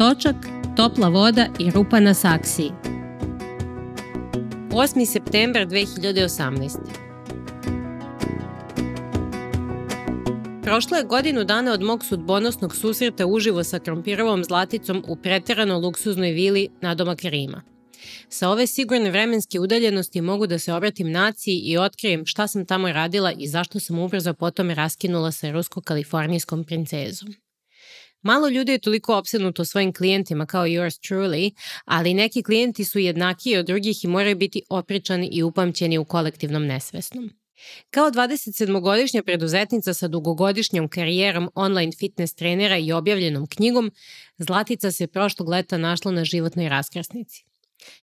točak, topla voda i rupa na saksiji. 8. september 2018. Prošlo je godinu dana od mog sudbonosnog susreta uživo sa krompirovom zlaticom u preterano luksuznoj vili na domak Rima. Sa ove sigurne vremenske udaljenosti mogu da se obratim naciji i otkrijem šta sam tamo radila i zašto sam ubrzo potom raskinula sa rusko-kalifornijskom princezom. Malo ljudi je toliko opsednuto svojim klijentima kao yours truly, ali neki klijenti su jednakiji od drugih i moraju biti opričani i upamćeni u kolektivnom nesvesnom. Kao 27-godišnja preduzetnica sa dugogodišnjom karijerom online fitness trenera i objavljenom knjigom, Zlatica se prošlog leta našla na životnoj raskrsnici.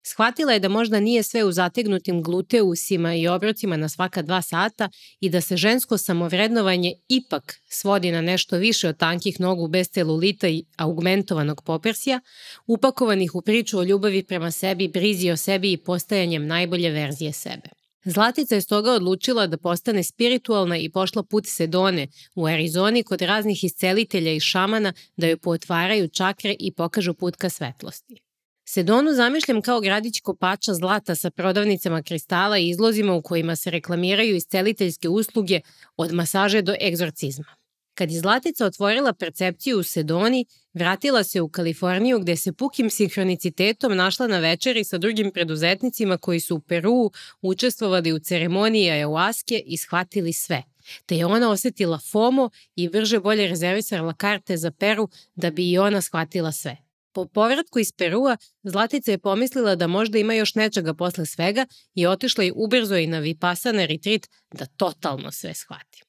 Shvatila je da možda nije sve u zategnutim gluteusima i obrocima na svaka dva sata i da se žensko samovrednovanje ipak svodi na nešto više od tankih nogu bez celulita i augmentovanog popersija, upakovanih u priču o ljubavi prema sebi, brizi o sebi i postajanjem najbolje verzije sebe. Zlatica je stoga odlučila da postane spiritualna i pošla put Sedone u Arizoni kod raznih iscelitelja i šamana da joj pootvaraju čakre i pokažu put ka svetlosti. Sedonu zamišljam kao gradić kopača zlata sa prodavnicama kristala i izlozima u kojima se reklamiraju isceliteljske usluge od masaže do egzorcizma. Kad je Zlatica otvorila percepciju u Sedoni, vratila se u Kaliforniju gde se pukim sinhronicitetom našla na večeri sa drugim preduzetnicima koji su u Peru učestvovali u ceremoniji ayahuaske i shvatili sve. Te je ona osetila FOMO i brže bolje rezervisala karte za Peru da bi i ona shvatila sve. Po povratku iz Perua, Zlatica je pomislila da možda ima još nečega posle svega i otišla je ubrzo i na Vipassana retreat da totalno sve shvati.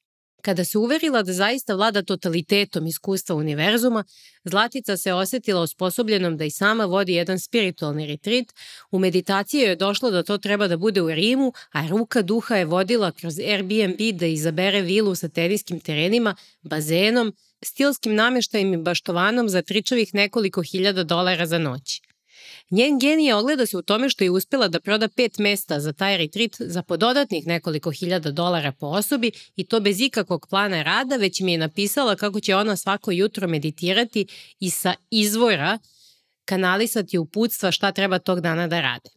Kada se uverila da zaista vlada totalitetom iskustva univerzuma, Zlatica se osetila osposobljenom da i sama vodi jedan spiritualni retrit. U meditaciji je došlo da to treba da bude u Rimu, a ruka duha je vodila kroz Airbnb da izabere vilu sa teniskim terenima, bazenom, stilskim nameštajem i baštovanom za tričavih nekoliko hiljada dolara za noć. Njen genije ogleda se u tome što je uspela da proda pet mesta za taj retrit za pododatnih nekoliko hiljada dolara po osobi i to bez ikakvog plana rada, već mi je napisala kako će ona svako jutro meditirati i sa izvora kanalisati uputstva šta treba tog dana da rade.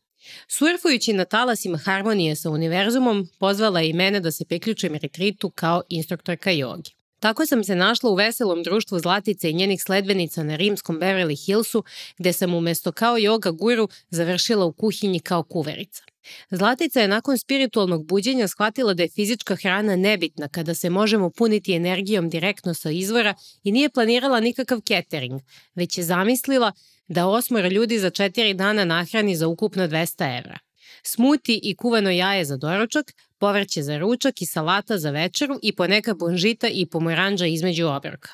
Surfujući na talasima harmonije sa univerzumom, pozvala je i mene da se priključim retritu kao instruktorka jogi. Tako sam se našla u veselom društvu Zlatice i njenih sledbenica na rimskom Beverly Hillsu, gde sam umesto kao yoga guru završila u kuhinji kao kuverica. Zlatica je nakon spiritualnog buđenja shvatila da je fizička hrana nebitna kada se možemo puniti energijom direktno sa izvora i nije planirala nikakav catering, već je zamislila da osmora ljudi za četiri dana nahrani za ukupno 200 evra. Smuti i kuvano jaje za doručak, povrće za ručak i salata za večeru i poneka bonžita i pomoranđa između obroka.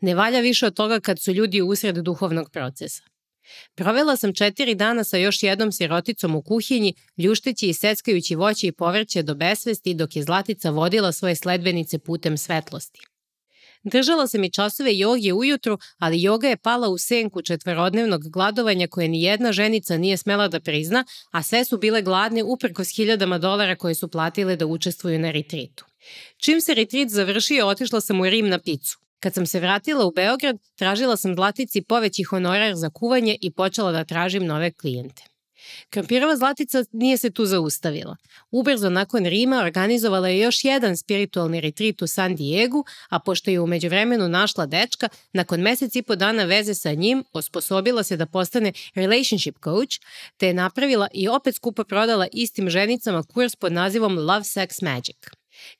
Ne valja više od toga kad su ljudi usred duhovnog procesa. Provela sam četiri dana sa još jednom siroticom u kuhinji, ljušteći i seckajući voće i povrće do besvesti dok je Zlatica vodila svoje sledbenice putem svetlosti. Držala sam i časove joge ujutru, ali joga je pala u senku četvorodnevnog gladovanja koje ni jedna ženica nije smela da prizna, a sve su bile gladne uprkos hiljadama dolara koje su platile da učestvuju na retritu. Čim se retrit završio, otišla sam u Rim na picu. Kad sam se vratila u Beograd, tražila sam Zlatici poveći honorar za kuvanje i počela da tražim nove klijente. Kampirova Zlatica nije se tu zaustavila. Ubrzo nakon Rima organizovala je još jedan spiritualni retrit u San Diegu, a pošto je umeđu vremenu našla dečka, nakon mesec i po dana veze sa njim osposobila se da postane relationship coach, te je napravila i opet skupo prodala istim ženicama kurs pod nazivom Love Sex Magic.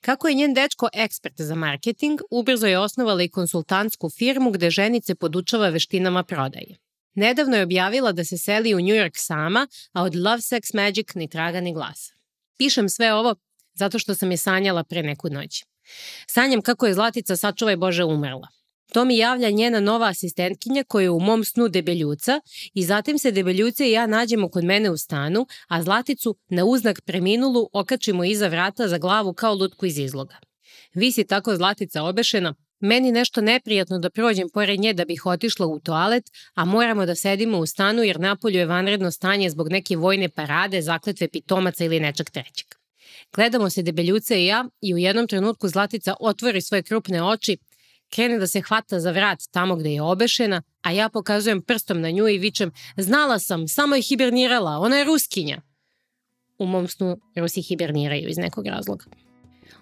Kako je njen dečko ekspert za marketing, ubrzo je osnovala i konsultantsku firmu gde ženice podučava veštinama prodaje. Nedavno je objavila da se seli u New York sama, a od Love Sex Magic ni traga ni glasa. Pišem sve ovo zato što sam je sanjala pre neku noć. Sanjam kako je Zlatica sačuvaj Bože umrla. To mi javlja njena nova asistentkinja koja je u mom snu debeljuca i zatim se debeljuce i ja nađemo kod mene u stanu, a Zlaticu na uznak preminulu okačimo iza vrata za glavu kao lutku iz izloga. Visi tako Zlatica obešena, Meni nešto neprijatno da prođem pored nje da bih otišla u toalet, a moramo da sedimo u stanu jer napolju je vanredno stanje zbog neke vojne parade, zakletve pitomaca ili nečeg trećeg. Gledamo se debeljuce i ja i u jednom trenutku Zlatica otvori svoje krupne oči. krene da se hvata za vrat tamo gde je obešena, a ja pokazujem prstom na nju i vičem znala sam, samo je hibernirala, ona je ruskinja. U mom snu Rusi hiberniraju iz nekog razloga.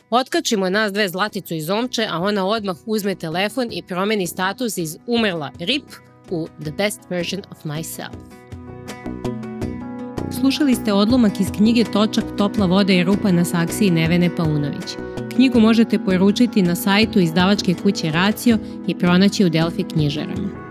Otkačimo nas dve zlaticu iz omče, a ona odmah uzme telefon i promeni status iz umrla RIP u The Best Version of Myself. Slušali ste odlomak iz knjige Točak, topla voda i rupa na saksiji Nevene Paunović. Knjigu možete poručiti na sajtu izdavačke kuće Racio i pronaći u Delfi knjižarama.